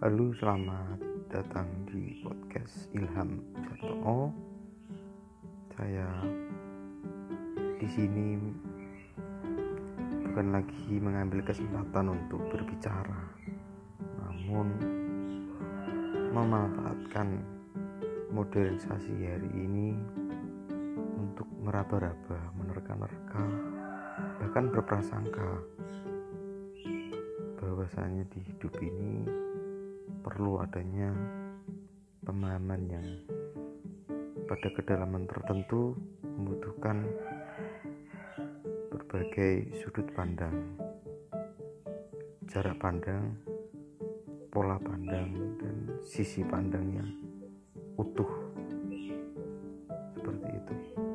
Halo, selamat datang di podcast Ilham Jatono. Saya di sini bukan lagi mengambil kesempatan untuk berbicara, namun memanfaatkan modernisasi hari ini untuk meraba-raba, menerka-nerka, bahkan berprasangka bahwasanya di hidup ini perlu adanya pemahaman yang pada kedalaman tertentu membutuhkan berbagai sudut pandang. Jarak pandang pola pandang dan sisi pandang yang utuh. Seperti itu.